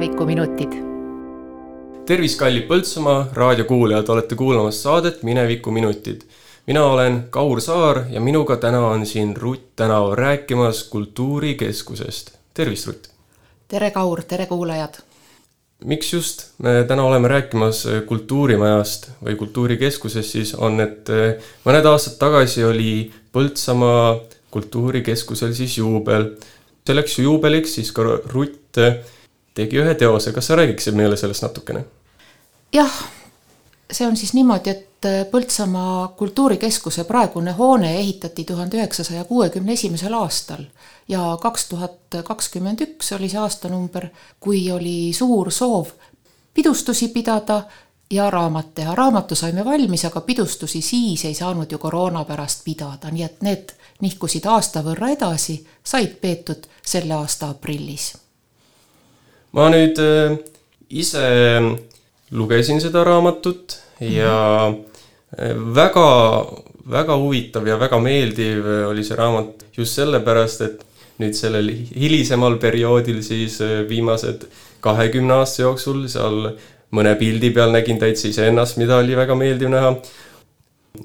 minevikuminutid. tervist, kallid Põltsamaa raadiokuulajad, olete kuulamas saadet Minevikuminutid. mina olen Kaur Saar ja minuga täna on siin Rutt Tänav rääkimas Kultuurikeskusest. tervist, Rutt! tere, Kaur, tere kuulajad! miks just me täna oleme rääkimas Kultuurimajast või Kultuurikeskusest, siis on, et mõned aastad tagasi oli Põltsamaa kultuurikeskusel siis juubel. selleks juubeliks siis ka Rutt tegi ühe teose, kas sa räägiksid meile sellest natukene? jah, see on siis niimoodi, et Põltsamaa kultuurikeskuse praegune hoone ehitati tuhande üheksasaja kuuekümne esimesel aastal ja kaks tuhat kakskümmend üks oli see aastanumber, kui oli suur soov pidustusi pidada ja raamat teha. raamatu saime valmis, aga pidustusi siis ei saanud ju koroona pärast pidada, nii et need nihkusid aasta võrra edasi, said peetud selle aasta aprillis ma nüüd äh, ise lugesin seda raamatut ja äh, väga, väga huvitav ja väga meeldiv oli see raamat just sellepärast, et nüüd sellel hilisemal perioodil siis äh, viimased kahekümne aasta jooksul seal mõne pildi peal nägin täitsa iseennast, mida oli väga meeldiv näha.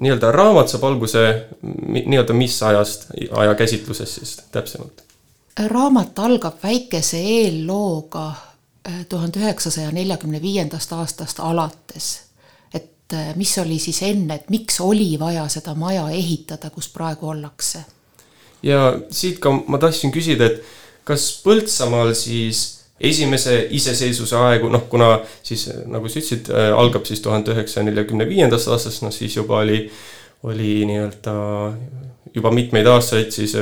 nii-öelda raamat saab alguse nii-öelda mis ajast, ajakäsitlusest siis täpsemalt? Raamat algab väikese eellooga äh, tuhande üheksasaja neljakümne viiendast aastast alates. et äh, mis oli siis enne, et miks oli vaja seda maja ehitada, kus praegu ollakse? ja siit ka ma tahtsin küsida, et kas Põltsamaal siis esimese iseseisvuse aegu, noh, kuna siis nagu sa ütlesid, äh, algab siis tuhande üheksasaja neljakümne viiendast aastast, noh siis juba oli, oli nii-öelda juba mitmeid aastaid siis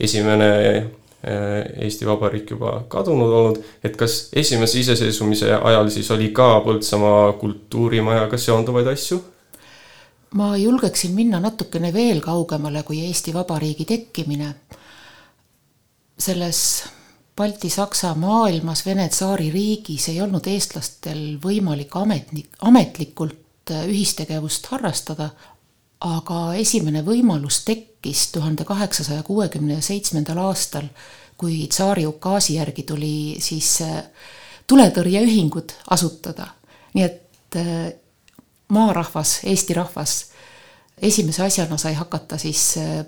esimene Äh, Eesti Vabariik juba kadunud olnud, et kas esimese iseseisvumise ajal siis oli ka Põltsamaa kultuurimajaga seonduvaid asju? ma julgeksin minna natukene veel kaugemale kui Eesti Vabariigi tekkimine. selles Balti-Saksa maailmas, Vene tsaaririigis ei olnud eestlastel võimalik ametnik, ametlikult äh, ühistegevust harrastada, aga esimene võimalus tekkis tuhande kaheksasaja kuuekümne seitsmendal aastal, kui tsaari ukaasi järgi tuli siis äh, tuletõrjeühingud asutada. nii et äh, maarahvas, Eesti rahvas esimese asjana sai hakata siis äh,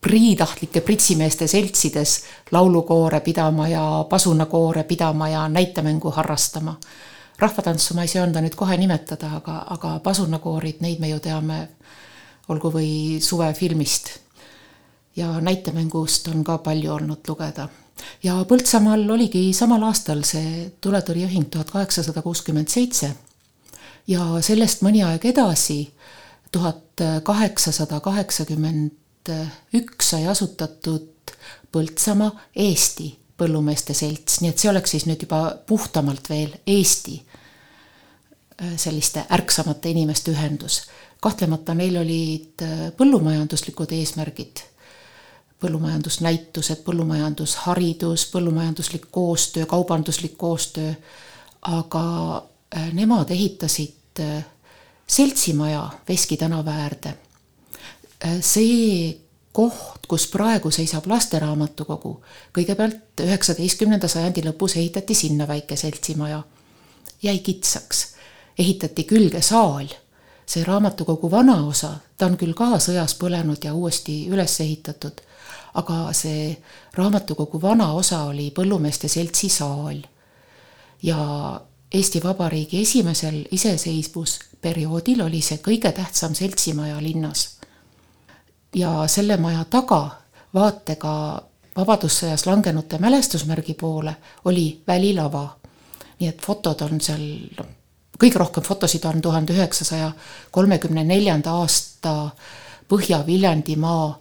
priitahtlike pritsimeeste seltsides laulukoore pidama ja pasunakoore pidama ja näitemängu harrastama. rahvatantsu ma ei söanda nüüd kohe nimetada, aga, aga pasunakoorid, neid me ju teame olgu või suvefilmist. ja näitemängust on ka palju olnud lugeda. ja Põltsamaal oligi samal aastal see tuletõrjeühing tuhat kaheksasada kuuskümmend seitse ja sellest mõni aeg edasi, tuhat kaheksasada kaheksakümmend üks sai asutatud Põltsamaa Eesti Põllumeeste Selts, nii et see oleks siis nüüd juba puhtamalt veel Eesti selliste ärksamate inimeste ühendus kahtlemata neil olid äh, põllumajanduslikud eesmärgid, põllumajandusnäitused, põllumajandusharidus, põllumajanduslik koostöö, kaubanduslik koostöö, aga äh, nemad ehitasid äh, seltsimaja Veski tänava äärde. see koht, kus praegu seisab lasteraamatukogu, kõigepealt üheksateistkümnenda sajandi lõpus ehitati sinna väike seltsimaja. jäi kitsaks, ehitati külge saal see raamatukogu vanaosa, ta on küll ka sõjas põlenud ja uuesti üles ehitatud, aga see raamatukogu vanaosa oli Põllumeeste Seltsi saal. ja Eesti Vabariigi esimesel iseseisvusperioodil oli see kõige tähtsam seltsimaja linnas. ja selle maja taga, vaatega Vabadussõjas langenute mälestusmärgi poole, oli välilava. nii et fotod on seal noh, kõige rohkem fotosid on tuhande üheksasaja kolmekümne neljanda aasta Põhja-Viljandimaa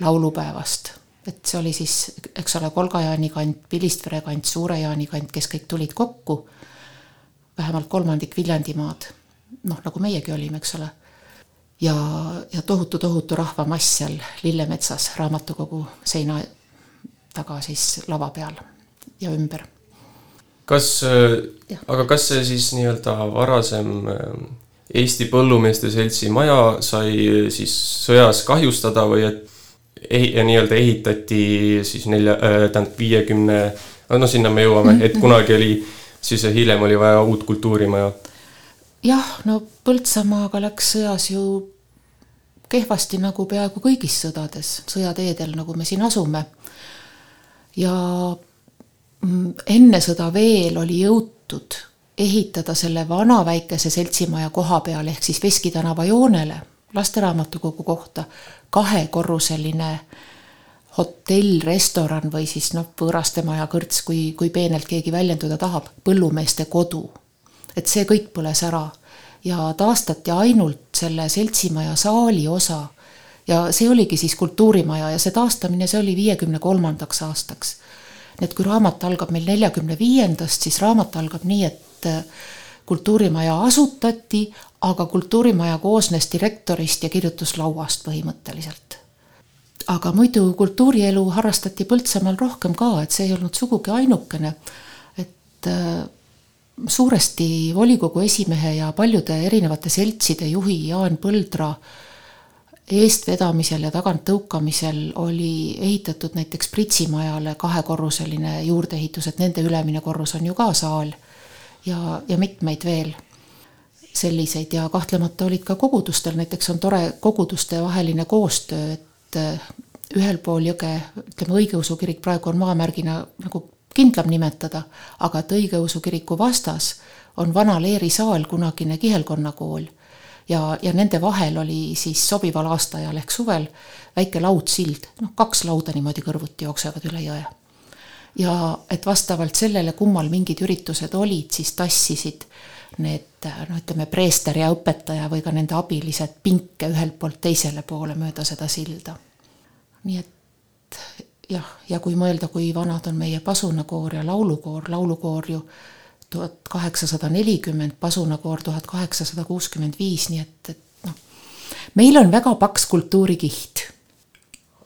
laulupäevast. et see oli siis, eks ole, Kolga-Jaani kant, Pilistvere kant, Suure-Jaani kant, kes kõik tulid kokku, vähemalt kolmandik Viljandimaad, noh, nagu meiegi olime, eks ole. ja, ja tohutu-tohutu rahvamass seal Lillemetsas raamatukogu seina taga siis lava peal ja ümber kas, äh, aga kas see siis nii-öelda varasem äh, Eesti Põllumeeste Seltsi maja sai äh, siis sõjas kahjustada või et ehi-, nii-öelda ehitati siis nelja äh,, tähendab viiekümne, no sinna me jõuame, et kunagi oli siis hiljem oli vaja uut kultuurimaja. jah, no Põltsamaaga läks sõjas ju kehvasti nagu peaaegu kõigis sõdades, sõjateedel, nagu me siin asume. ja enne sõda veel oli jõutud ehitada selle vana väikese seltsimaja koha peal ehk siis Veski tänava joonele lasteraamatukogu kohta kahekorruseline hotell, restoran või siis noh, võõrastemaja kõrts, kui, kui peenelt keegi väljenduda tahab, põllumeeste kodu. et see kõik põles ära ja taastati ainult selle seltsimaja saali osa. ja see oligi siis kultuurimaja ja see taastamine, see oli viiekümne kolmandaks aastaks. Et kui raamat algab meil neljakümne viiendast, siis raamat algab nii, et äh, kultuurimaja asutati, aga kultuurimaja koosnes direktorist ja kirjutuslauast põhimõtteliselt. aga muidu kultuurielu harrastati Põltsamaal rohkem ka, et see ei olnud sugugi ainukene, et äh, suuresti volikogu esimehe ja paljude erinevate seltside juhi Jaan Põldra eestvedamisel ja taganttõukamisel oli ehitatud näiteks Pritsimajale kahekorruseline juurdeehitus, et nende ülemine korrus on ju ka saal ja, ja mitmeid veel selliseid ja kahtlemata olid ka kogudustel, näiteks on tore koguduste vaheline koostöö, et ühel pool jõge, ütleme, õigeusu kirik praegu on maamärgina nagu kindlam nimetada, aga et õigeusu kiriku vastas on vana Leeri saal, kunagine kihelkonnakool. Ja, ja nende vahel oli siis sobival aastaajal ehk suvel väike lautsild, noh, kaks lauda niimoodi kõrvuti jooksevad üle jõe. ja et vastavalt sellele, kummal mingid üritused olid, siis tassisid need noh, ütleme preester ja õpetaja või ka nende abilised pinke ühelt poolt teisele poole mööda seda silda. nii et jah, ja kui mõelda, kui vanad on meie pasunakoor ja laulukoor, laulukoor ju tuhat kaheksasada nelikümmend, pasunakoor tuhat kaheksasada kuuskümmend viis, nii et, et noh, meil on väga paks kultuurikiht.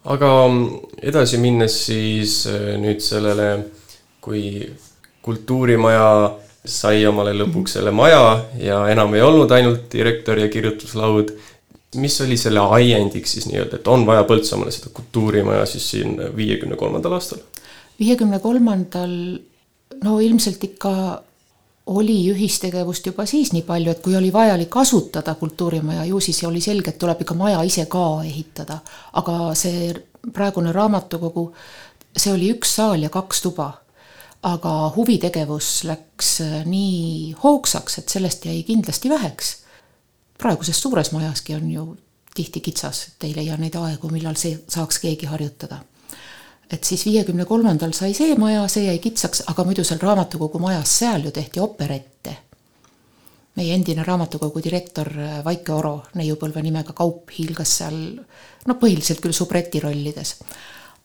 aga edasi minnes siis äh, nüüd sellele, kui kultuurimaja sai omale lõpuks selle maja ja enam ei olnud ainult direktor ja kirjutuslaud mis oli selle ajendiks siis nii-öelda, et on vaja Põltsamaale seda kultuurimaja siis siin viiekümne kolmandal aastal? viiekümne kolmandal, no ilmselt ikka oli ühistegevust juba siis nii palju, et kui oli vajalik asutada kultuurimaja, ju siis oli selge, et tuleb ikka maja ise ka ehitada. aga see praegune raamatukogu, see oli üks saal ja kaks tuba. aga huvitegevus läks nii hoogsaks, et sellest jäi kindlasti väheks praeguses suures majaski on ju tihti kitsas, et ei leia neid aegu, millal see saaks keegi harjutada. Et siis viiekümne kolmandal sai see maja, see jäi kitsaks, aga muidu seal raamatukogu majas, seal ju tehti operette. meie endine raamatukogu direktor Vaike Oro, neiupõlve nimega Kaup, hiilgas seal no põhiliselt küll subreti rollides.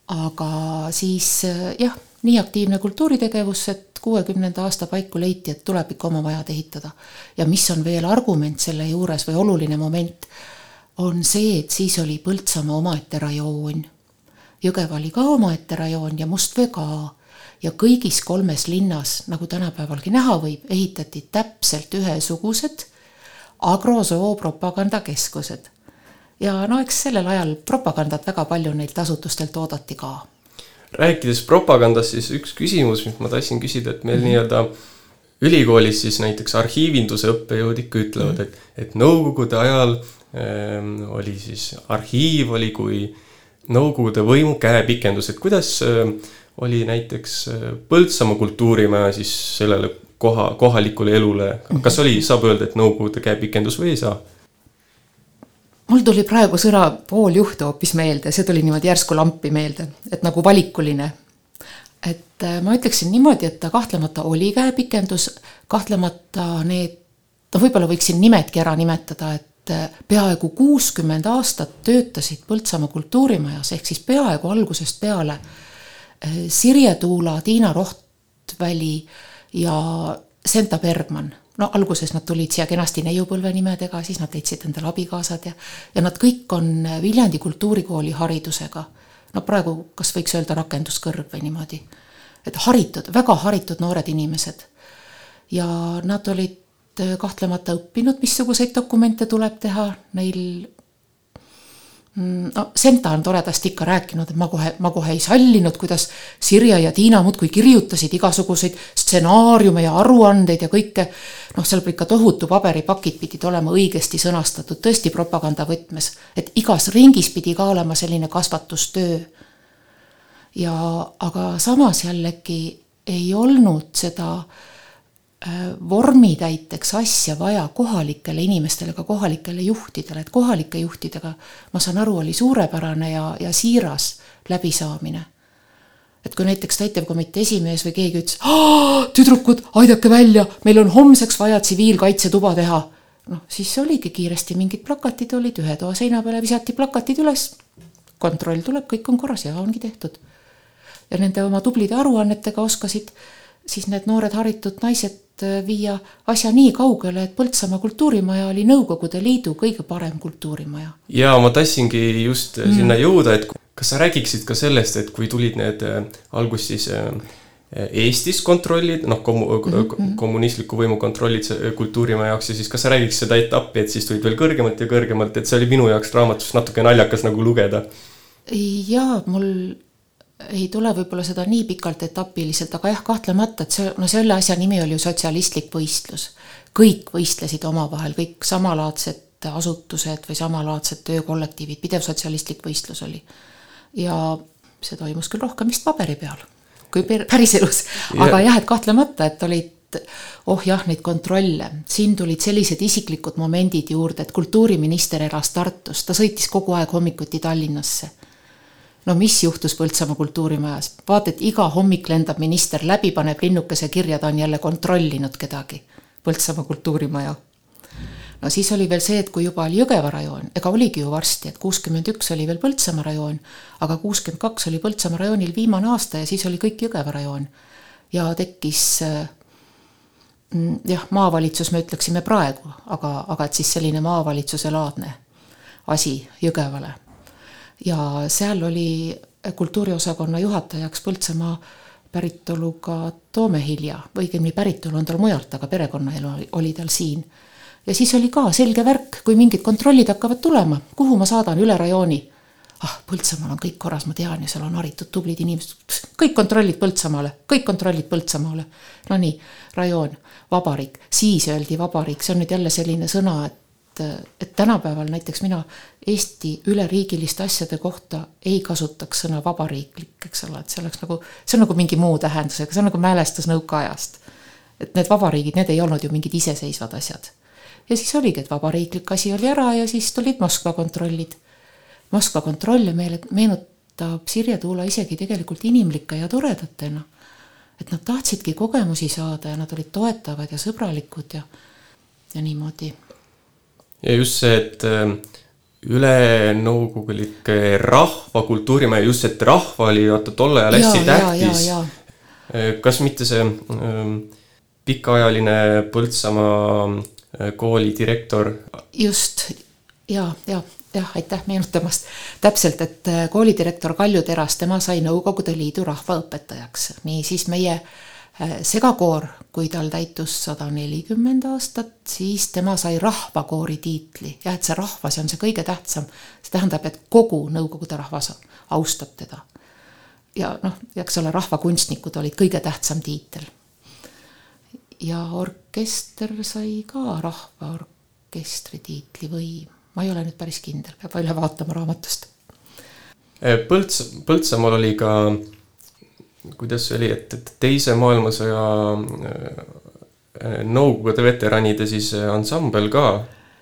aga siis jah, nii aktiivne kultuuritegevus, et kuuekümnenda aasta paiku leiti, et tuleb ikka oma majad ehitada. ja mis on veel argument selle juures või oluline moment, on see, et siis oli Põltsamaa omaette rajoon. Jõgeva oli ka omaette rajoon ja Mustvee ka. ja kõigis kolmes linnas, nagu tänapäevalgi näha võib, ehitati täpselt ühesugused agrosoo propagandakeskused. ja no eks sellel ajal propagandat väga palju neilt asutustelt oodati ka rääkides propagandast, siis üks küsimus, mis ma tahtsin küsida, et meil mm -hmm. nii-öelda ülikoolis siis näiteks arhiivinduse õppejõud ikka ütlevad mm, -hmm. et, et nõukogude ajal ähm, oli siis arhiiv oli kui nõukogude võimu käepikendus, et kuidas äh, oli näiteks äh, Põltsamaa kultuurimaja siis sellele koha, kohalikule elule, kas oli, saab öelda, et nõukogude käepikendus või ei saa? mul tuli praegu sõna pooljuht hoopis meelde, see tuli niimoodi järsku lampi meelde, et nagu valikuline. et äh, ma ütleksin niimoodi, et ta kahtlemata oli käepikendus, kahtlemata need, no võib-olla võiksin nimedki ära nimetada, et äh, peaaegu kuuskümmend aastat töötasid Põltsamaa kultuurimajas, ehk siis peaaegu algusest peale äh, Sirje Tuula, Tiina Rohtväli ja Senta Bergman no alguses nad tulid siia kenasti neiupõlve nimedega, siis nad leidsid endale abikaasad ja, ja nad kõik on Viljandi kultuurikooli haridusega. no praegu, kas võiks öelda rakenduskõrg või niimoodi. et haritud, väga haritud noored inimesed. ja nad olid kahtlemata õppinud, missuguseid dokumente tuleb teha, neil Mm, no Senta on toredasti ikka rääkinud, et ma kohe, ma kohe ei sallinud, kuidas Sirje ja Tiina muudkui kirjutasid igasuguseid stsenaariume ja aruandeid ja kõike. noh, seal ikka tohutu paberipakid pidid olema õigesti sõnastatud, tõesti propaganda võtmes, et igas ringis pidi ka olema selline kasvatustöö. ja aga samas jällegi ei olnud seda äh, Äh, vormitäiteks asja vaja kohalikele inimestele, ka kohalikele juhtidele, et kohalike juhtidega, ma saan aru, oli suurepärane ja, ja siiras läbisaamine. et kui näiteks täitevkomitee esimees või keegi ütles, tüdrukud, aidake välja, meil on homseks vaja tsiviilkaitsetuba teha. noh, siis oligi kiiresti mingid plakatid olid, ühe toa seina peale visati plakatid üles. kontroll tuleb, kõik on korras ja ongi tehtud. ja nende oma tublide aruannetega oskasid siis need noored haritud naised Äh, viia asja nii kaugele, et Põltsamaa kultuurimaja oli Nõukogude Liidu kõige parem kultuurimaja. ja ma tahtsingi just mm. sinna jõuda, et kas sa räägiksid ka sellest, et kui tulid need äh, alguses siis äh, Eestis kontrollid, noh kom- mm, -hmm. kommunistliku võimu kontrollid kultuurimaja jaoks ja siis kas sa räägiks seda etappi, et siis tulid veel kõrgemalt ja kõrgemalt, et see oli minu jaoks raamatust natuke naljakas nagu lugeda. jaa, mul ei tule võib-olla seda nii pikalt etapiliselt, aga jah, kahtlemata, et see, no selle asja nimi oli ju sotsialistlik võistlus. kõik võistlesid omavahel, kõik samalaadsed asutused või samalaadsed töökollektiivid, pidev sotsialistlik võistlus oli. ja see toimus küll rohkem vist paberi peal kui päriselus, aga jah, et kahtlemata, et olid oh jah, neid kontrolle, siin tulid sellised isiklikud momendid juurde, et kultuuriminister elas Tartus, ta sõitis kogu aeg hommikuti Tallinnasse no mis juhtus Põltsamaa kultuurimajas, vaata, et iga hommik lendab minister läbi, paneb linnukese kirja, ta on jälle kontrollinud kedagi. Põltsamaa kultuurimaja. no siis oli veel see, et kui juba oli Jõgeva rajoon, ega oligi ju varsti, et kuuskümmend üks oli veel Põltsamaa rajoon, aga kuuskümmend kaks oli Põltsamaa rajoonil viimane aasta ja siis oli kõik Jõgeva rajoon. ja tekkis mm, jah, maavalitsus me ütleksime praegu, aga, aga et siis selline maavalitsuse laadne asi Jõgevale ja seal oli kultuuriosakonna juhatajaks Põltsamaa päritoluga Toome Hilja, õigemini päritolu on tal mujalt, aga perekonnaelu oli tal siin. ja siis oli ka selge värk, kui mingid kontrollid hakkavad tulema, kuhu ma saadan üle rajooni. ah, Põltsamaal on kõik korras, ma tean ja seal on haritud tublid inimesed, kõik kontrollid Põltsamaale, kõik kontrollid Põltsamaale. Nonii, rajoon, vabariik, siis öeldi vabariik, see on nüüd jälle selline sõna, et et, et tänapäeval näiteks mina Eesti üleriigiliste asjade kohta ei kasutaks sõna vabariiklik, eks ole, et see oleks nagu, see on nagu mingi muu tähendusega, see on nagu mälestus nõukaajast. et need vabariigid, need ei olnud ju mingid iseseisvad asjad. ja siis oligi, et vabariiklik asi oli ära ja siis tulid Moskva kontrollid. Moskva kontrolle meile meenutab Sirje Tuula isegi tegelikult inimlike ja toredatena. et nad tahtsidki kogemusi saada ja nad olid toetavad ja sõbralikud ja, ja niimoodi ja just see, et ähm, ülenõukogulik rahvakultuurimaja, just see, et rahva oli vaata tol ajal hästi tähtis. Äh, kas mitte see ähm, pikaajaline Põltsamaa äh, kooli direktor? just, ja, ja, jah, aitäh meenutamast. täpselt, et äh, koolidirektor Kalju Teras, tema sai Nõukogude Liidu rahvaõpetajaks, niisiis meie äh, Äh, segakoor, kui tal täitus sada nelikümmend aastat, siis tema sai rahvakoori tiitli. jah, et see rahvas on see kõige tähtsam. see tähendab, et kogu Nõukogude rahvas austab teda. ja noh, eks ole, rahvakunstnikud olid kõige tähtsam tiitel. ja orkester sai ka rahvaorkestri tiitli või ma ei ole nüüd päris kindel, peab üle vaatama raamatust. Põlts, Põltsamaal oli ka kuidas see oli, et, et teise maailmasõja äh, Nõukogude veteranide siis äh, ansambel ka,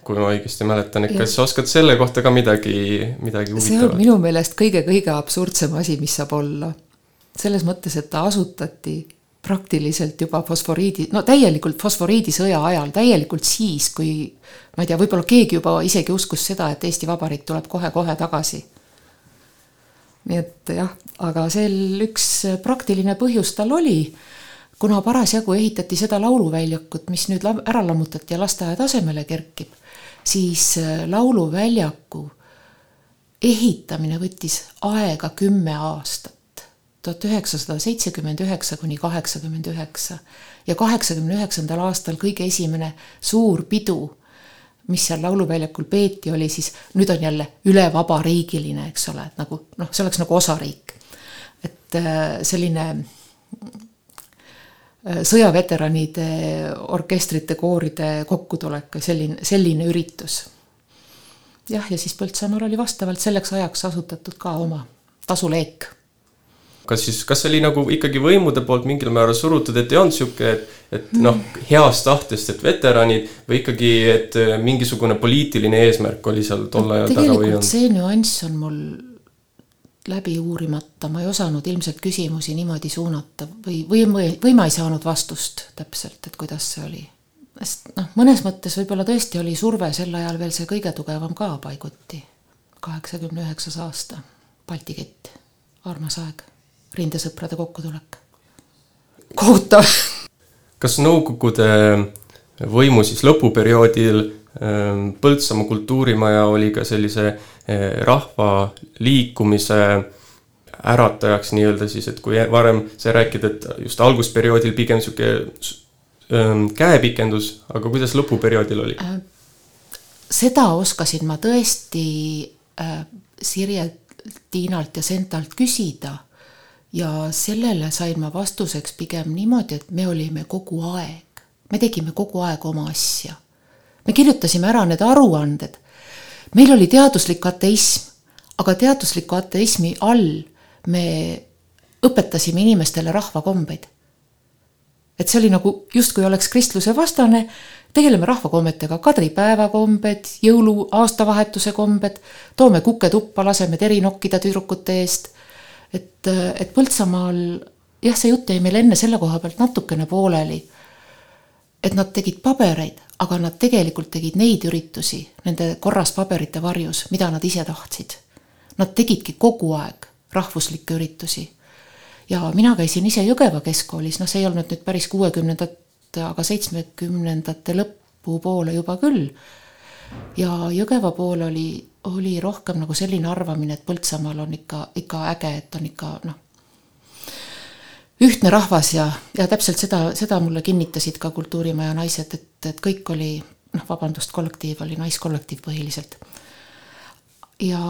kui ma õigesti mäletan, et kas sa oskad selle kohta ka midagi, midagi huvitavat? see on minu meelest kõige-kõige absurdsem asi, mis saab olla. selles mõttes, et ta asutati praktiliselt juba fosforiidi, no täielikult fosforiidisõja ajal, täielikult siis, kui ma ei tea, võib-olla keegi juba isegi uskus seda, et Eesti Vabariik tuleb kohe-kohe tagasi nii et jah, aga sel üks praktiline põhjus tal oli, kuna parasjagu ehitati seda lauluväljakut, mis nüüd ära lammutati ja lasteaia tasemele kerkib, siis äh, lauluväljaku ehitamine võttis aega kümme aastat, tuhat üheksasada seitsekümmend üheksa kuni kaheksakümmend üheksa. Ja kaheksakümne üheksandal aastal kõige esimene suur pidu mis seal lauluväljakul peeti, oli siis, nüüd on jälle üle vabariigiline, eks ole, et nagu noh, see oleks nagu osariik. et äh, selline äh, sõjaveteranide orkestrite, kooride kokkutulek, selline, selline üritus. jah, ja siis Põltsamaal oli vastavalt selleks ajaks asutatud ka oma tasuleek kas siis, kas oli nagu ikkagi võimude poolt mingil määral surutud, et ei olnud sihuke, et, et noh, heast tahtest, et veteranid või ikkagi, et äh, mingisugune poliitiline eesmärk oli seal tol ajal taga või on? tegelikult see nüanss on mul läbi uurimata, ma ei osanud ilmselt küsimusi niimoodi suunata või, või, või, või ma ei saanud vastust täpselt, et kuidas see oli. sest noh, mõnes mõttes võib-olla tõesti oli surve sel ajal veel see kõige tugevam ka paiguti. kaheksakümne üheksas aasta, Balti kett, armas aeg rindesõprade kokkutulek. kohutav. kas Nõukogude võimu siis lõpuperioodil ähm, Põltsamaa kultuurimaja oli ka sellise äh, rahva liikumise äratajaks nii-öelda siis, et kui varem sa räägid, et just algusperioodil pigem sihuke ähm, käepikendus, aga kuidas lõpuperioodil oli? Äh, seda oskasin ma tõesti äh, Sirje Tiinalt ja Sentalt küsida ja sellele sain ma vastuseks pigem niimoodi, et me olime kogu aeg, me tegime kogu aeg oma asja. me kirjutasime ära need aruanded. meil oli teaduslik ateism, aga teadusliku ateismi all me õpetasime inimestele rahvakombeid. et see oli nagu justkui oleks kristluse vastane, tegeleme rahvakommetega, kadripäeva kombed, jõulu, aastavahetuse kombed, toome kuke tuppa, laseme teri nokkida tüdrukute eest et, et Põltsamaal jah, see jutt jäi meil enne selle koha pealt natukene pooleli. et nad tegid pabereid, aga nad tegelikult tegid neid üritusi nende korras paberite varjus, mida nad ise tahtsid. Nad tegidki kogu aeg rahvuslikke üritusi. ja mina käisin ise Jõgeva keskkoolis, noh, see ei olnud nüüd päris kuuekümnendate, aga seitsmekümnendate lõpupoole juba küll. ja Jõgeva pool oli oli rohkem nagu selline arvamine, et Põltsamaal on ikka, ikka äge, et on ikka noh, ühtne rahvas ja, ja täpselt seda, seda mulle kinnitasid ka Kultuurimaja naised, et, et kõik oli noh, vabandust, kollektiiv oli naiskollektiiv põhiliselt. ja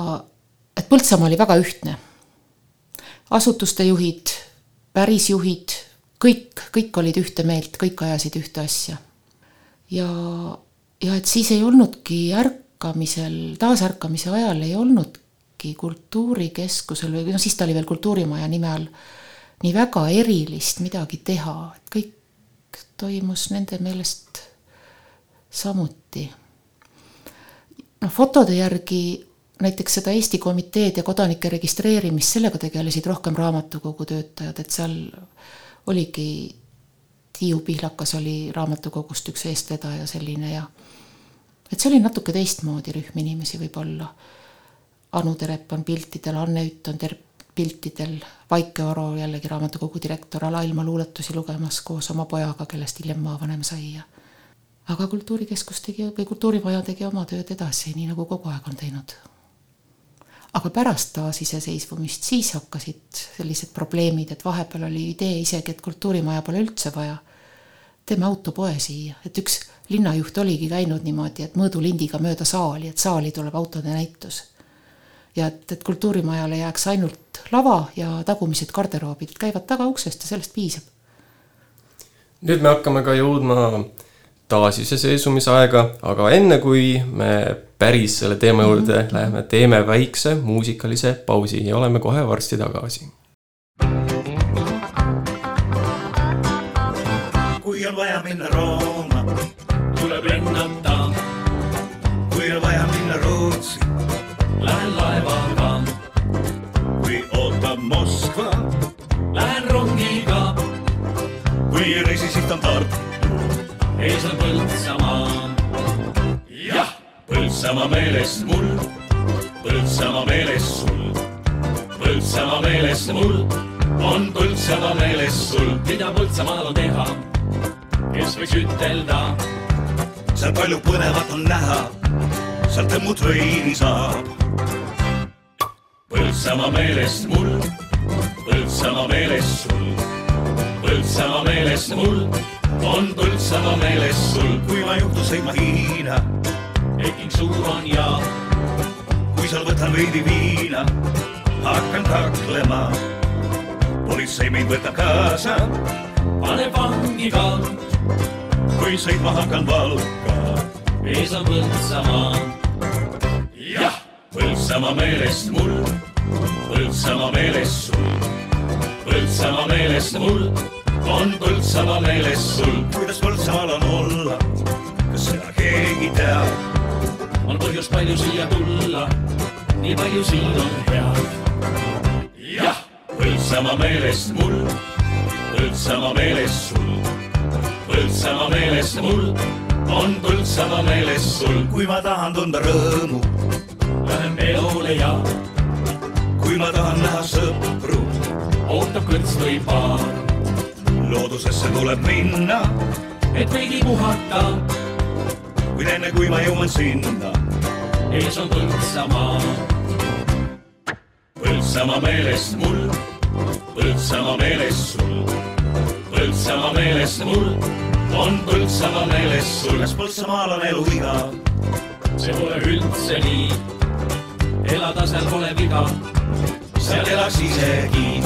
et Põltsamaa oli väga ühtne. asutuste juhid, päris juhid, kõik, kõik olid ühte meelt, kõik ajasid ühte asja. ja, ja et siis ei olnudki ärk ärkamisel, taasärkamise ajal ei olnudki kultuurikeskusel või noh, siis ta oli veel Kultuurimaja nime all, nii väga erilist midagi teha, et kõik toimus nende meelest samuti. noh, fotode järgi näiteks seda Eesti komiteed ja kodanike registreerimist, sellega tegelesid rohkem raamatukogu töötajad, et seal oligi Tiiu Pihlakas oli raamatukogust üks eestvedaja selline ja et see oli natuke teistmoodi rühm inimesi võib-olla. Anu Terep on piltidel, Anne Ütt on ter-, piltidel, Vaike Oro jällegi raamatukogu direktor alailma luuletusi lugemas koos oma pojaga, kellest hiljem maavanem sai ja aga Kultuurikeskus tegi või Kultuurimaja tegi oma tööd edasi, nii nagu kogu aeg on teinud. aga pärast taasiseseisvumist, siis hakkasid sellised probleemid, et vahepeal oli idee isegi, et Kultuurimaja pole üldse vaja. teeme autopoe siia, et üks linnajuht oligi käinud niimoodi, et mõõdulindiga mööda saali, et saali tuleb autode näitus. ja et, et kultuurimajale jääks ainult lava ja tagumised garderoobid, käivad tagauksest ja sellest piisab. nüüd me hakkame ka jõudma taasiseseisvumise aega, aga enne kui me päris selle teema juurde mm -hmm. läheme, teeme väikse muusikalise pausi ja oleme kohe varsti tagasi. kui on vaja minna Rooma kui ei reisi, siis on Tartu, ees on Põltsamaa. jah, Põltsamaa meeles mul, Põltsamaa meeles sul, Põltsamaa meeles mul on Põltsamaa meeles sul, mida Põltsamaal on teha, kes võiks ütelda? Seal palju põnevat on näha, sealt õmmut veini saab. Põltsamaa meeles mul, Põltsamaa meeles sul, Põltsamaa meeles mul on Põltsamaa meeles sul. kui ma juhtu sõitma Hiina, Peking suur on ja kui seal võtan veidi viina, hakkan kaklema. politsei mind võtab kaasa, paneb vangi ka. kui sõitma hakkan Valka, ees on Põltsamaa. jah, Põltsamaa meelest mul, Põltsamaa meelest sul, Põltsamaa meelest mul on Põltsamaa meeles sul. kuidas Põltsamaal on olla, kas seda keegi teab? on põhjust palju siia tulla, nii palju siin on head. jah, Põltsamaa meelest mul, Põltsamaa meeles sul, Põltsamaa meelest mul on Põltsamaa meeles sul. kui ma tahan tunda rõõmu, lähen peole ja kui ma tahan näha sõpru, ootab kõrts või paar. Loodusesse tuleb minna, et veidi puhata kuid enne kui ma jõuan sinna, ees on Põltsamaa. Põltsamaa meelest mul, Põltsamaa meelest sul, Põltsamaa meelest mul on Põltsamaa meelest sul. kas Põltsamaal on elu iga? see pole üldse nii, elada seal pole viga, seal elaks isegi.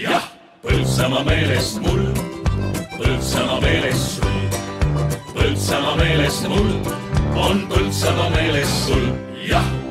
jah, Põltsamaa meelest mul, Põltsamaa meelest sul. Põltsamaa meeles mul on Põltsamaa meeles sul, jah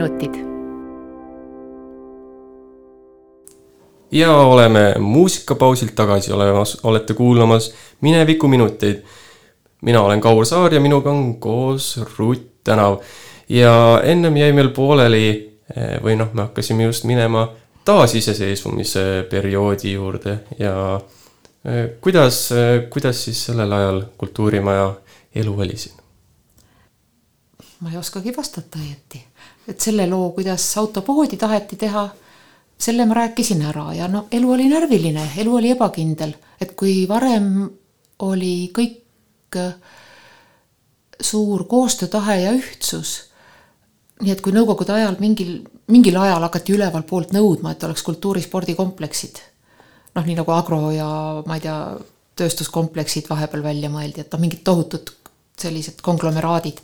minevikuminutid. ja oleme muusikapausilt tagasi olemas, olete kuulamas Minevikuminuteid. mina olen Kaur Saar ja minuga on koos Rutt Tänav. ja ennem jäi meil pooleli eh, või noh, me hakkasime just minema taasiseseisvumise perioodi juurde ja kuidas, kuidas siis sellel ajal Kultuurimaja elu oli siin? ma ei oskagi vastata õieti, et selle loo, kuidas autopoodi taheti teha, selle ma rääkisin ära ja no elu oli närviline, elu oli ebakindel, et kui varem oli kõik äh, suur koostöötahe ja ühtsus, nii et kui nõukogude ajal mingil, mingil ajal hakati ülevalt poolt nõudma, et oleks kultuurispordikompleksid, noh, nii nagu agro ja ma ei tea, tööstuskompleksid vahepeal välja mõeldi, et noh, mingid tohutud sellised konglomeraadid,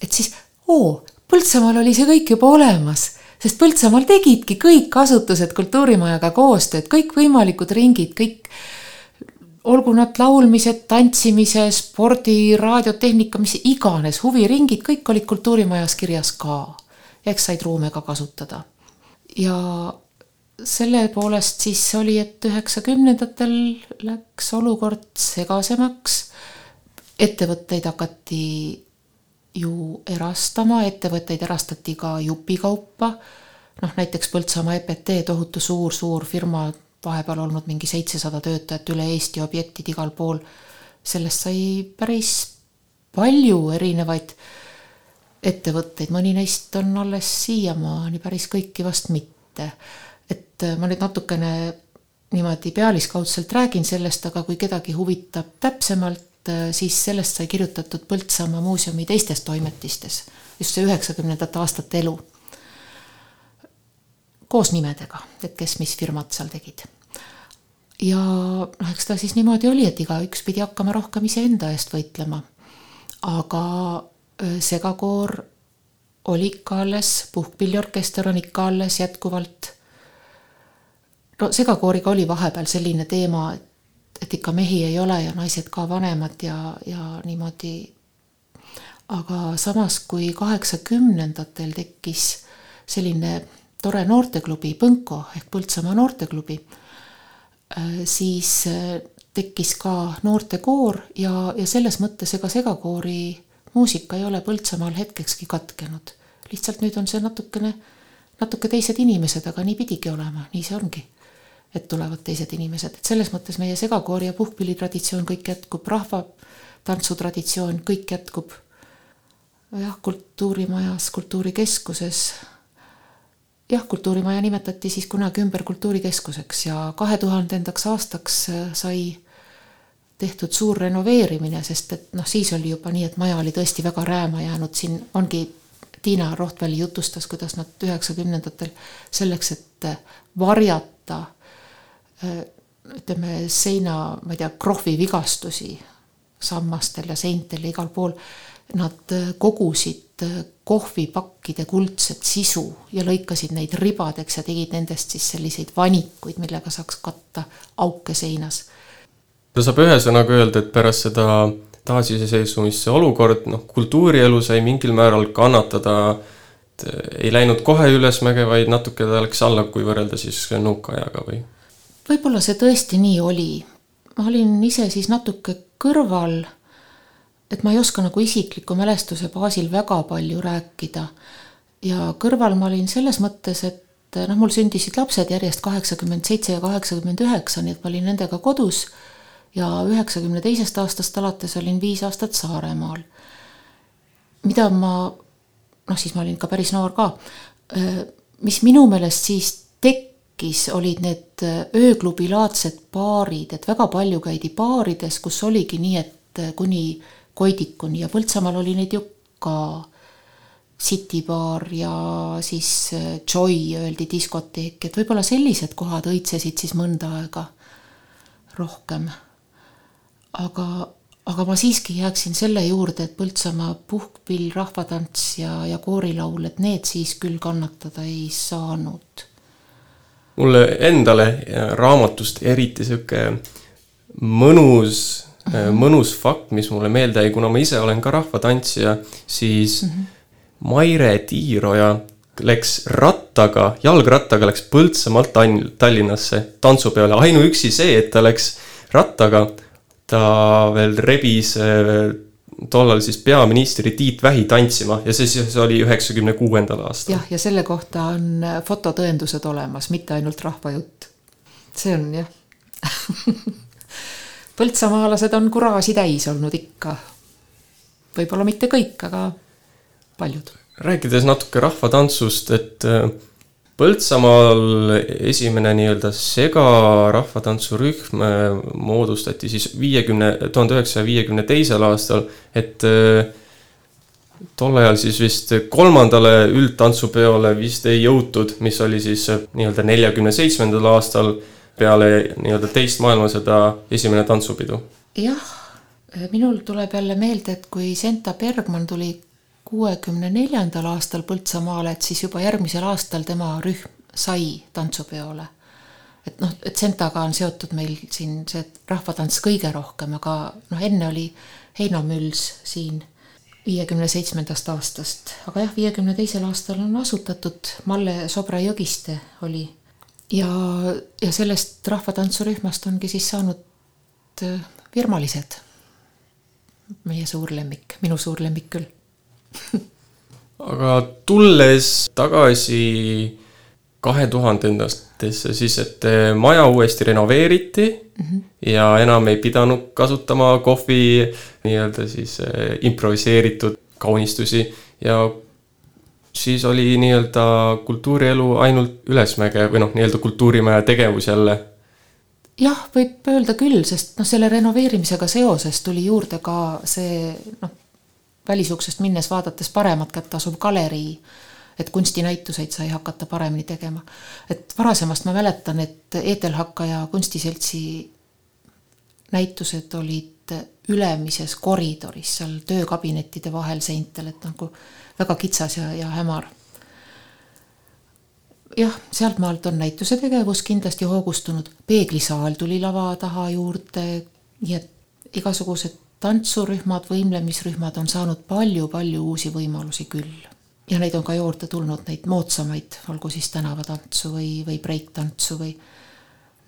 et siis oo, Põltsamaal oli see kõik juba olemas sest Põltsamaal tegidki kõik asutused Kultuurimajaga koostööd, kõikvõimalikud ringid, kõik olgu nad laulmised, tantsimise, spordi, raadiotehnika, mis iganes, huviringid, kõik olid Kultuurimajas kirjas ka. eks said ruume ka kasutada. ja selle poolest siis oli, et üheksakümnendatel läks olukord segasemaks. ettevõtteid hakati ju erastama, ettevõtteid erastati ka jupikaupa. noh, näiteks Põltsamaa EPT, tohutu suur-suur firma, vahepeal olnud mingi seitsesada töötajat üle Eesti, objektid igal pool. sellest sai päris palju erinevaid ettevõtteid, mõni neist on alles siiamaani, päris kõiki vast mitte. et ma nüüd natukene niimoodi pealiskaudselt räägin sellest, aga kui kedagi huvitab täpsemalt, Äh, siis sellest sai kirjutatud Põltsamaa muuseumi teistes toimetistes, just see üheksakümnendate aastate elu. koos nimedega, et kes mis firmad seal tegid. ja noh, eks ta siis niimoodi oli, et igaüks pidi hakkama rohkem iseenda eest võitlema. aga äh, segakoor oli ikka alles, puhkpilliorkester on ikka alles jätkuvalt. no segakooriga oli vahepeal selline teema, et et ikka mehi ei ole ja naised ka vanemad ja, ja niimoodi. aga samas, kui kaheksakümnendatel tekkis selline tore noorteklubi Põnko ehk Põltsamaa noorteklubi, äh, siis äh, tekkis ka noortekoor ja, ja selles mõttes ega segakoori muusika ei ole Põltsamaal hetkekski katkenud. lihtsalt nüüd on see natukene, natuke teised inimesed, aga nii pidigi olema, nii see ongi et tulevad teised inimesed, et selles mõttes meie segakoori ja puhkpillitraditsioon kõik jätkub, rahvatantsutraditsioon kõik jätkub. jah, kultuurimajas, kultuurikeskuses. jah, kultuurimaja nimetati siis kunagi ümber kultuurikeskuseks ja kahe tuhandendaks aastaks sai tehtud suur renoveerimine, sest et noh, siis oli juba nii, et maja oli tõesti väga rääma jäänud, siin ongi Tiina Rohtväli jutustas, kuidas nad üheksakümnendatel selleks, et varjata Äh, ütleme, seina, ma ei tea, krohvivigastusi sammastel ja seintel ja igal pool. Nad äh, kogusid äh, kohvipakkide kuldset sisu ja lõikasid neid ribadeks ja tegid nendest siis selliseid vanikuid, millega saaks katta auke seinas. no saab ühesõnaga öelda, et pärast seda taasiseseisvumist see olukord, noh, kultuurielu sai mingil määral kannatada, ei läinud kohe ülesmäge, vaid natuke ta läks alla, kui võrrelda siis nõukaajaga või? Võib-olla see tõesti nii oli. ma olin ise siis natuke kõrval, et ma ei oska nagu isikliku mälestuse baasil väga palju rääkida. ja kõrval ma olin selles mõttes, et noh, mul sündisid lapsed järjest kaheksakümmend seitse ja kaheksakümmend üheksa, nii et ma olin nendega kodus ja üheksakümne teisest aastast alates olin viis aastat Saaremaal. mida ma, noh, siis ma olin ikka päris noor ka, mis minu meelest siis tekkis, tekkis, olid need äh, ööklubilaadsed baarid, et väga palju käidi baarides, kus oligi nii, et äh, kuni Koidikuni ja Põltsamaal oli neid ju ka. City baar ja siis äh, Joy öeldi diskoteek, et võib-olla sellised kohad õitsesid siis mõnda aega rohkem. aga, aga ma siiski jääksin selle juurde, et Põltsamaa puhkpill, rahvatants ja, ja koorilaul, et need siis küll kannatada ei saanud mulle endale raamatust eriti sihuke mõnus mõnus fakt, mis mulle meelde jäi, kuna ma ise olen ka rahvatantsija, siis mm -hmm. Maire Tiiroja läks rattaga, jalgrattaga läks Põltsamaalt Tallinnasse tantsupeole, ainuüksi see, et ta läks rattaga, ta veel rebis tollal siis peaministri Tiit Vähi tantsima ja see siis oli üheksakümne kuuendal aastal. jah, ja selle kohta on äh, fototõendused olemas, mitte ainult rahvajutt. see on jah põltsamaalased on kuraasi täis olnud ikka. võib-olla mitte kõik, aga paljud. rääkides natuke rahvatantsust, et äh, Põltsamaal esimene nii-öelda segarahvatantsurühm äh, moodustati siis viiekümne, tuhande üheksasaja viiekümne teisel aastal, et äh, tol ajal siis vist kolmandale üldtantsupeole vist ei jõutud, mis oli siis nii-öelda neljakümne seitsmendal aastal peale nii-öelda teist maailmasõda esimene tantsupidu. jah, minul tuleb jälle meelde, et kui Senta Bergman tuli kuuekümne neljandal aastal Põltsamaale, et siis juba järgmisel aastal tema rühm sai tantsupeole. et noh, et Sentaga on seotud meil siin see rahvatants kõige rohkem, aga noh, enne oli heinamüls siin viiekümne seitsmendast aastast, aga jah, viiekümne teisel aastal on asutatud, Malle Sobra Jõgiste oli. ja, ja sellest rahvatantsurühmast ongi siis saanud äh, virmalised. meie suur lemmik, minu suur lemmik küll aga tulles tagasi kahe tuhandendatesse, siis et eh, maja uuesti renoveeriti mm -hmm. ja enam ei pidanud kasutama kohvi nii-öelda siis eh, improviseeritud kaunistusi ja siis oli nii-öelda kultuurielu ainult ülesmäge või noh, nii-öelda kultuurimaja tegevus jälle. jah, võib öelda küll, sest noh, selle renoveerimisega seoses tuli juurde ka see noh, välisuksest minnes vaadates paremat kätt asuv galerii, et kunstinäituseid sai hakata paremini tegema. et varasemast ma mäletan, et Eetelhakkaja kunstiseltsi näitused olid ülemises koridoris, seal töökabinettide vahel seintel, et nagu väga kitsas ja, ja hämar. jah, sealtmaalt on näituse tegevus kindlasti hoogustunud, peeglisaal tuli lava taha juurde, nii et igasugused tantsurühmad, võimlemisrühmad on saanud palju-palju uusi võimalusi küll. ja neid on ka juurde tulnud, neid moodsamaid, olgu siis tänavatantsu või, või breiktantsu või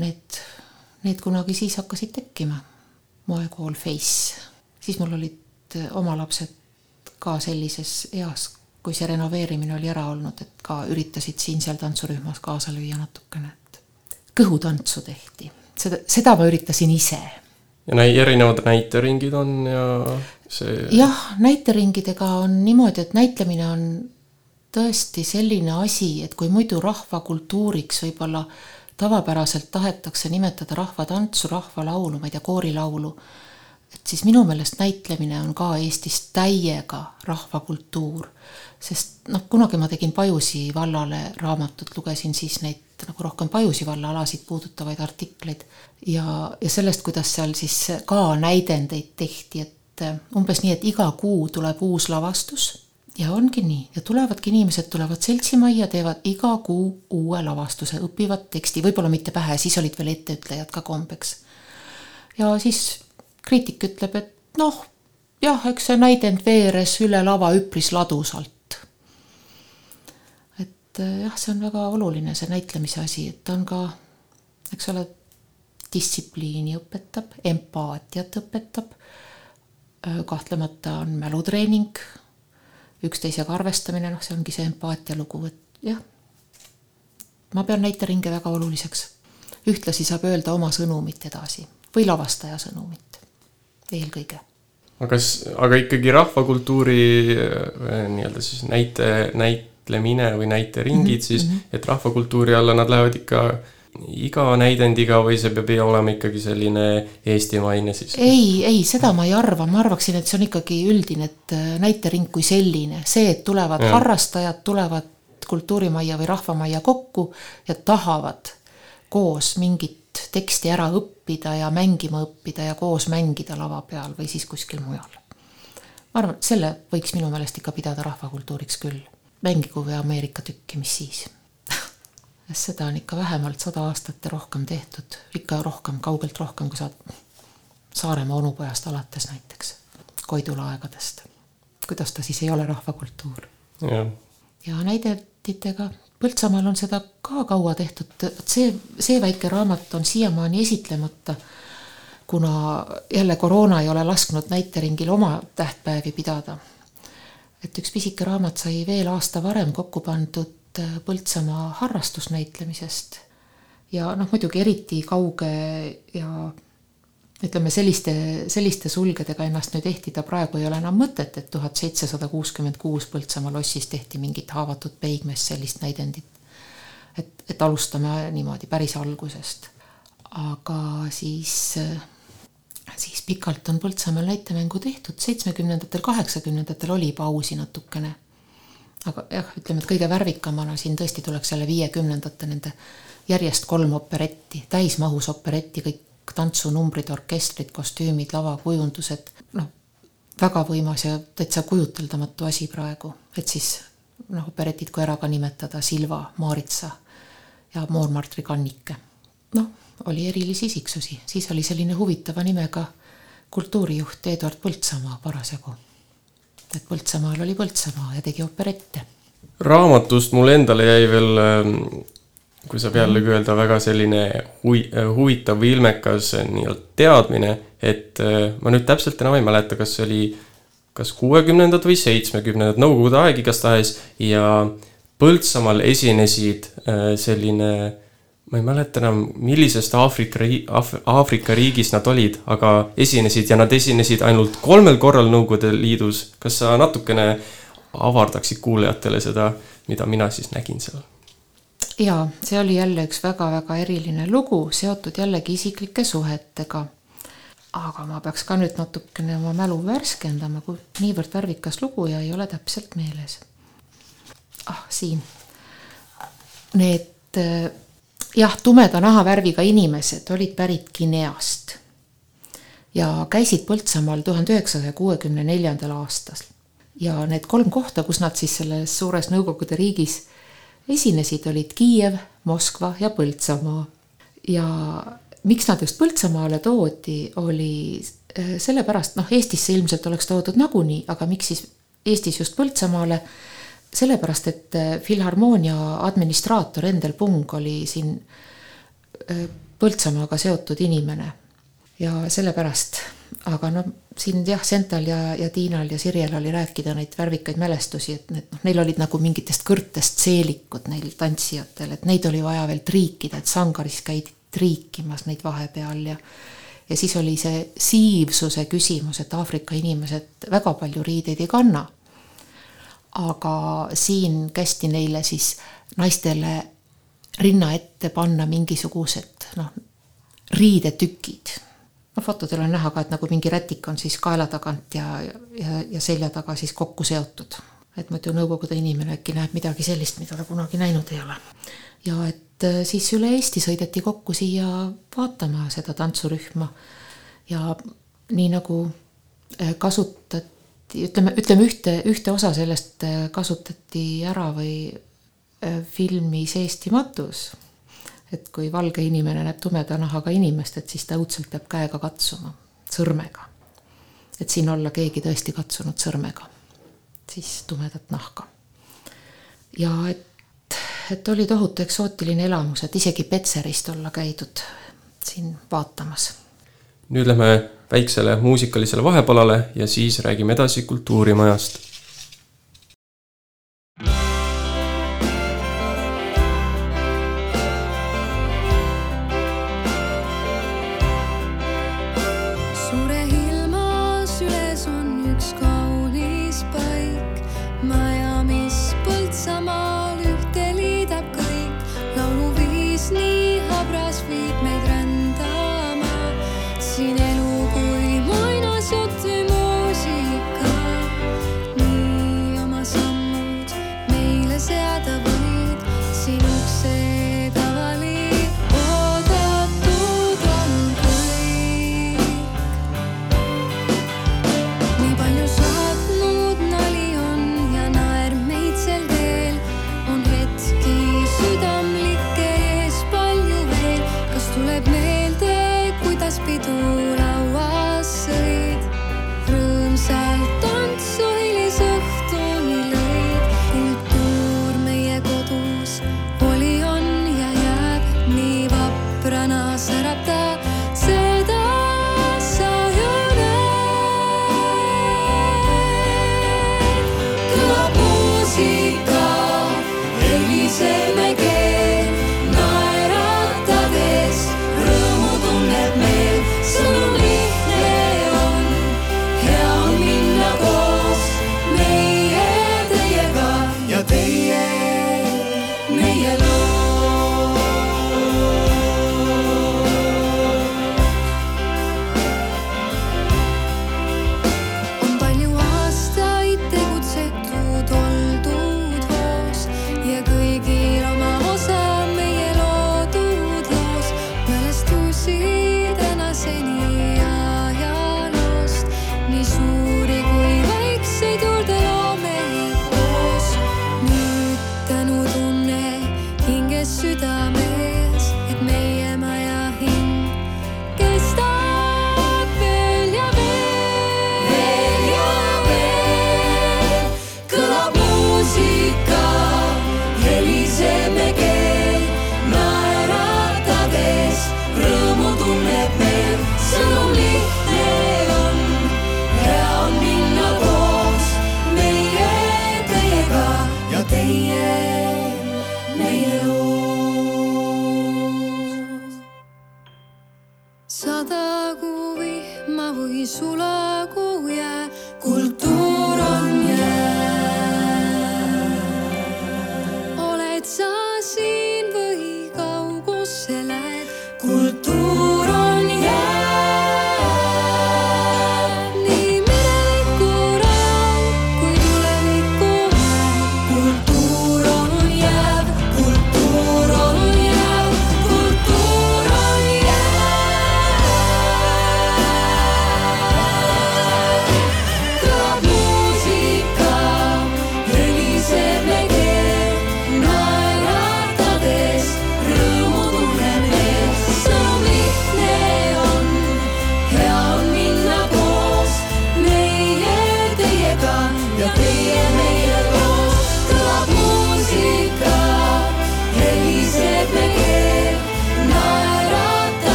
need, need kunagi siis hakkasid tekkima. moekool Face, siis mul olid oma lapsed ka sellises eas, kui see renoveerimine oli ära olnud, et ka üritasid siin-seal tantsurühmas kaasa lüüa natukene, et kõhutantsu tehti, seda, seda ma üritasin ise ja näi-, erinevad näiteringid on ja see. jah, näiteringidega on niimoodi, et näitlemine on tõesti selline asi, et kui muidu rahvakultuuriks võib-olla tavapäraselt tahetakse nimetada rahvatantsu, rahvalaulu, ma ei tea, koorilaulu, et siis minu meelest näitlemine on ka Eestis täiega rahvakultuur. sest noh, kunagi ma tegin Pajusi vallale raamatut, lugesin siis neid nagu rohkem Pajusi valla alasid puudutavaid artikleid ja, ja sellest, kuidas seal siis ka näidendeid tehti, et äh, umbes nii, et iga kuu tuleb uus lavastus. Ja ongi nii. Ja tulevadki inimesed, tulevad seltsimajja, teevad iga kuu uue lavastuse, õpivad teksti, võib-olla mitte pähe, siis olid veel etteütlejad ka kombeks. ja siis kriitik ütleb, et noh, jah, eks see näidend veeres üle lava üpris ladusalt. Et äh, jah, see on väga oluline, see näitlemise asi, et on ka, eks ole, distsipliini õpetab, empaatiat õpetab, kahtlemata on mälutreening, üksteisega arvestamine, noh, see ongi see empaatia lugu, et jah, ma pean näiteringe väga oluliseks. ühtlasi saab öelda oma sõnumit edasi või lavastaja sõnumit eelkõige aga kas, aga ikkagi rahvakultuuri nii-öelda siis näite, näite näitlemine või näiteringid mm, -hmm. siis mhm. et rahvakultuuri alla nad lähevad ikka iga näidendiga või see peab olema ikkagi selline eestimaine siis? ei, ei, seda ma ei arva, ma arvaksin, et see on ikkagi üldine, et äh, näitering kui selline, see, et tulevad ja. harrastajad, tulevad kultuurimajja või rahvamajja kokku ja tahavad koos mingit teksti ära õppida ja mängima õppida ja koos mängida lava peal või siis kuskil mujal. ma arvan, selle võiks minu meelest ikka pidada rahvakultuuriks küll mängigu või Ameerika tükki, mis siis seda on ikka vähemalt sada aastat ja rohkem tehtud, ikka rohkem, kaugelt rohkem, kui sa Saaremaa onupojast alates näiteks, Koidula aegadest. kuidas ta siis ei ole rahvakultuur? ja näidetitega, Põltsamaal on seda ka kaua tehtud, see, see väike raamat on siiamaani esitlemata, kuna jälle koroona ei ole lasknud näiteringil oma tähtpäevi pidada et üks pisike raamat sai veel aasta varem kokku pandud Põltsamaa harrastusnäitlemisest. ja noh, muidugi eriti kauge ja ütleme selliste, selliste sulgedega ennast nüüd ehtida praegu ei ole enam mõtet, et tuhat seitsesada kuuskümmend kuus Põltsamaa lossis tehti mingit haavatud peigmeest sellist näidendit. et, et alustame niimoodi päris algusest. aga siis, siis pikalt on Põltsamaal näitemängu tehtud, seitsmekümnendatel, kaheksakümnendatel oli pausi natukene. Aga jah, ütleme, et kõige värvikamana siin tõesti tuleks jälle viiekümnendate nende järjest kolm operetti, täismahus operetti, kõik tantsunumbrid, orkestrid, kostüümid, lavakujundused, noh, väga võimas ja täitsa kujuteldamatu asi praegu, et siis noh, operetid kui ära ka nimetada, Silva, Maaritsa ja Moormartri kannike. noh, oli erilisi isiksusi, siis oli selline huvitava nimega kultuurijuht Eduard Põltsamaa parasjagu. Et Põltsamaal oli Põltsamaa ja tegi operette. raamatust mulle endale jäi veel ähm, kui saab jällegi öelda, väga selline hui-, huvitav või ilmekas nii-öelda teadmine, et äh, ma nüüd täpselt enam ei mäleta, kas see oli kas kuuekümnendad või seitsmekümnendad, Nõukogude aeg igastahes ja Põltsamaal esinesid äh, selline, ma ei mäleta enam, millisest Aafrika Aafrika riigist nad olid, aga esinesid ja nad esinesid ainult kolmel korral Nõukogude Liidus. kas sa natukene avardaksid kuulajatele seda, mida mina siis nägin seal? jaa, see oli jälle üks väga-väga eriline lugu, seotud jällegi isiklike suhetega. aga ma peaks ka nüüd natukene oma mälu värskendama, kui niivõrd värvikas lugu ja ei ole täpselt meeles. ah, siin. Need jah, tumeda nahavärviga inimesed olid pärit Guineast ja käisid Põltsamaal tuhande üheksasaja kuuekümne neljandal aastal. ja need kolm kohta, kus nad siis selles suures Nõukogude riigis esinesid, olid Kiiev, Moskva ja Põltsamaa. ja miks nad just Põltsamaale toodi, oli äh, sellepärast, noh, Eestisse ilmselt oleks toodud nagunii, aga miks siis Eestis just Põltsamaale, sellepärast et äh, Filharmoonia administraator Endel Pung oli siin äh, Põltsamaaga seotud inimene. ja sellepärast, aga noh siin jah, Sental ja, ja Tiinal ja Sirjel oli rääkida neid värvikaid mälestusi, et need noh, neil olid nagu mingitest kõrtest seelikud neil tantsijatel, et neid oli vaja veel triikida, et sangaris käidi triikimas neid vahepeal ja ja siis oli see siivsuse küsimus, et Aafrika inimesed väga palju riideid ei kanna. Aga siin kästi neile siis naistele rinna ette panna mingisugused noh, riidetükid noh, fotodel on näha ka, et nagu mingi rätik on siis kaela tagant ja, ja, ja selja taga siis kokku seotud. et muidu Nõukogude inimene äkki näeb midagi sellist, mida ta kunagi näinud ei ole. ja et äh, siis üle Eesti sõideti kokku siia vaatama seda tantsurühma ja nii nagu äh, kasutati, ütleme, ütleme ühte, ühte osa sellest äh, kasutati ära või filmis Eesti matus et kui valge inimene näeb tumeda nahaga inimest, et siis ta õudselt peab käega katsuma, sõrmega. et siin olla keegi tõesti katsunud sõrmega, siis tumedat nahka. ja et, et oli tohutu eksootiline elamus, et isegi Petserist olla käidud siin vaatamas. nüüd lähme väiksele muusikalisele vahepalale ja siis räägime edasi Kultuurimajast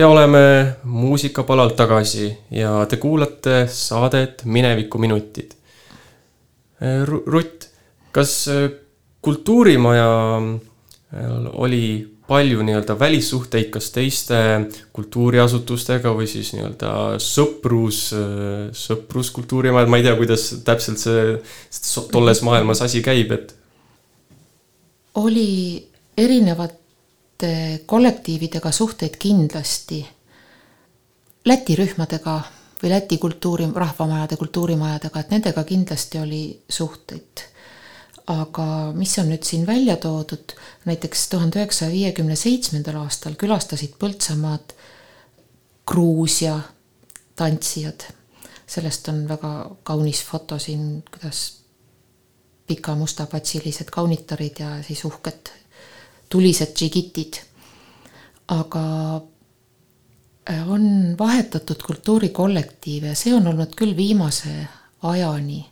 ja oleme muusikapalalt tagasi ja te kuulate saadet Minevikuminutid. Rutt, kas äh, kultuurimaja äh, oli palju nii-öelda välissuhteid, kas teiste kultuuriasutustega või siis nii-öelda sõprus, sõpruskultuurimajad, ma ei tea, kuidas täpselt see tolles maailmas asi käib, et oli erinevate kollektiividega suhteid kindlasti. Läti rühmadega või Läti kultuuri, rahvamajade, kultuurimajadega, et nendega kindlasti oli suhteid. aga mis on nüüd siin välja toodud, näiteks tuhande üheksasaja viiekümne seitsmendal aastal külastasid Põltsamaad Gruusia tantsijad. sellest on väga kaunis foto siin, kuidas pika mustapatsilised kaunitarid ja siis uhked tulised džigitid. aga äh, on vahetatud kultuurikollektiive ja see on olnud küll viimase ajani.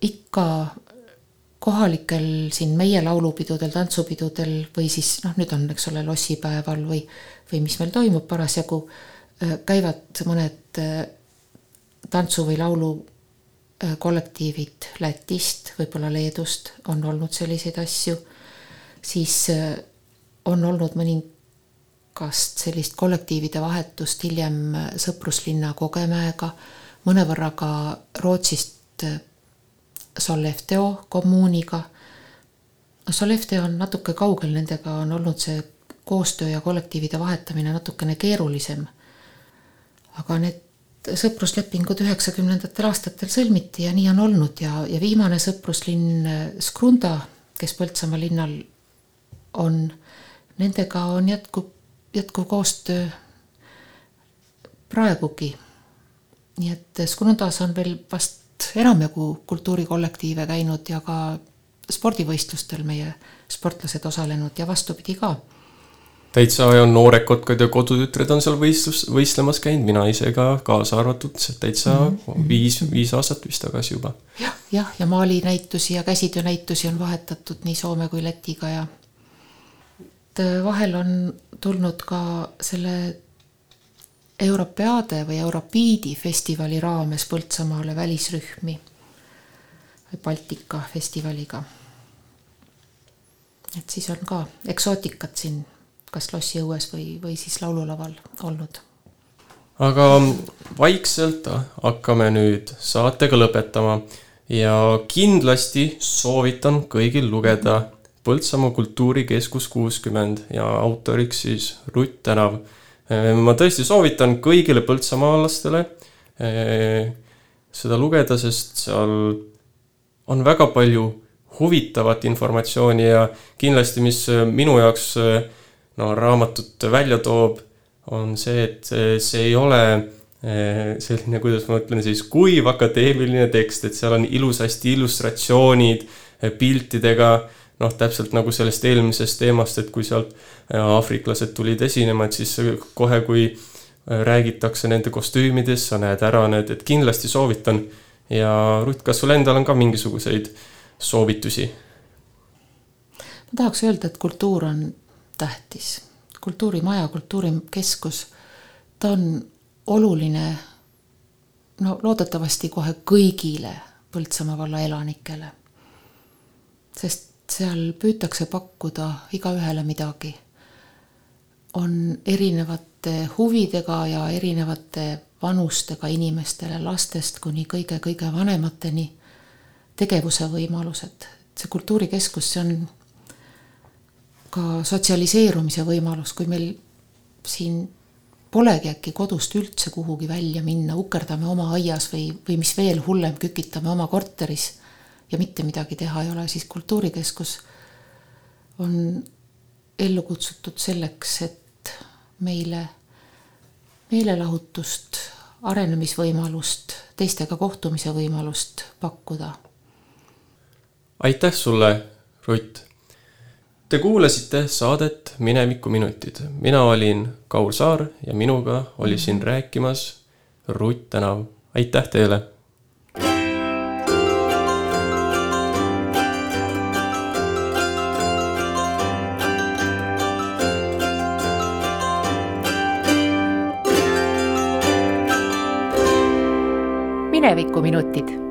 ikka kohalikel siin meie laulupidudel, tantsupidudel või siis noh, nüüd on, eks ole, lossipäeval või, või mis meil toimub parasjagu, äh, käivad mõned äh, tantsu või laulu kollektiivid Lätist, võib-olla Leedust on olnud selliseid asju, siis on olnud mõningast sellist kollektiivide vahetust hiljem sõpruslinna Kogemäega, mõnevõrra ka Rootsist Sollefteå kommuuniga. Sollefteå on natuke kaugel, nendega on olnud see koostöö ja kollektiivide vahetamine natukene keerulisem. aga need sõpruslepingud üheksakümnendatel aastatel sõlmiti ja nii on olnud ja, ja viimane sõpruslinn Skrunda, kes Põltsamaa linnal on, nendega on jätkub, jätkuv koostöö praegugi. nii et Skrundas on veel vast enamjagu kultuurikollektiive käinud ja ka spordivõistlustel meie sportlased osalenud ja vastupidi ka täitsa ja noored kotkad ja kodutütred on seal võistlus, võistlemas käinud, mina ise ka kaasa arvatud, täitsa mm -hmm. viis, viis aastat vist tagasi juba. jah, jah, ja maalinäitusi ja käsitöönäitusi on vahetatud nii Soome kui Lätiga ja et vahel on tulnud ka selle Europeade või Europiidi festivali raames Põltsamaale välisrühmi või Baltika festivaliga. et siis on ka eksootikat siin kas lossiõues või, või siis laululaval olnud. aga vaikselt hakkame nüüd saatega lõpetama ja kindlasti soovitan kõigil lugeda Põltsamaa Kultuurikeskus kuuskümmend ja autoriks siis Rutt Tänav. ma tõesti soovitan kõigile põltsamaalastele seda lugeda, sest seal on väga palju huvitavat informatsiooni ja kindlasti, mis minu jaoks no raamatut välja toob, on see, et see ei ole selline, kuidas ma ütlen siis, kuiv akadeemiline tekst, et seal on ilusasti illustratsioonid piltidega, noh, täpselt nagu sellest eelmisest teemast, et kui sealt eh, aafriklased tulid esinema, et siis kohe, kui räägitakse nende kostüümidest, sa näed ära need, et kindlasti soovitan. ja Ruth, kas sul endal on ka mingisuguseid soovitusi? ma tahaks öelda, et kultuur on tähtis. kultuurimaja, kultuurikeskus, ta on oluline no loodetavasti kohe kõigile Põltsamaa valla elanikele. sest seal püütakse pakkuda igaühele midagi. on erinevate huvidega ja erinevate vanustega inimestele, lastest kuni kõige-kõige vanemateni tegevuse võimalused. see kultuurikeskus, see on ka sotsialiseerumise võimalus, kui meil siin polegi äkki kodust üldse kuhugi välja minna, ukerdame oma aias või, või mis veel hullem, kükitame oma korteris ja mitte midagi teha ei ole, siis kultuurikeskus on ellu kutsutud selleks, et meile meelelahutust, arenemisvõimalust, teistega kohtumise võimalust pakkuda. aitäh sulle, Rutt Te kuulasite saadet Minevikuminutid. mina olin Kaur Saar ja minuga oli siin rääkimas Rutt Tänav. aitäh teile! Minevikuminutid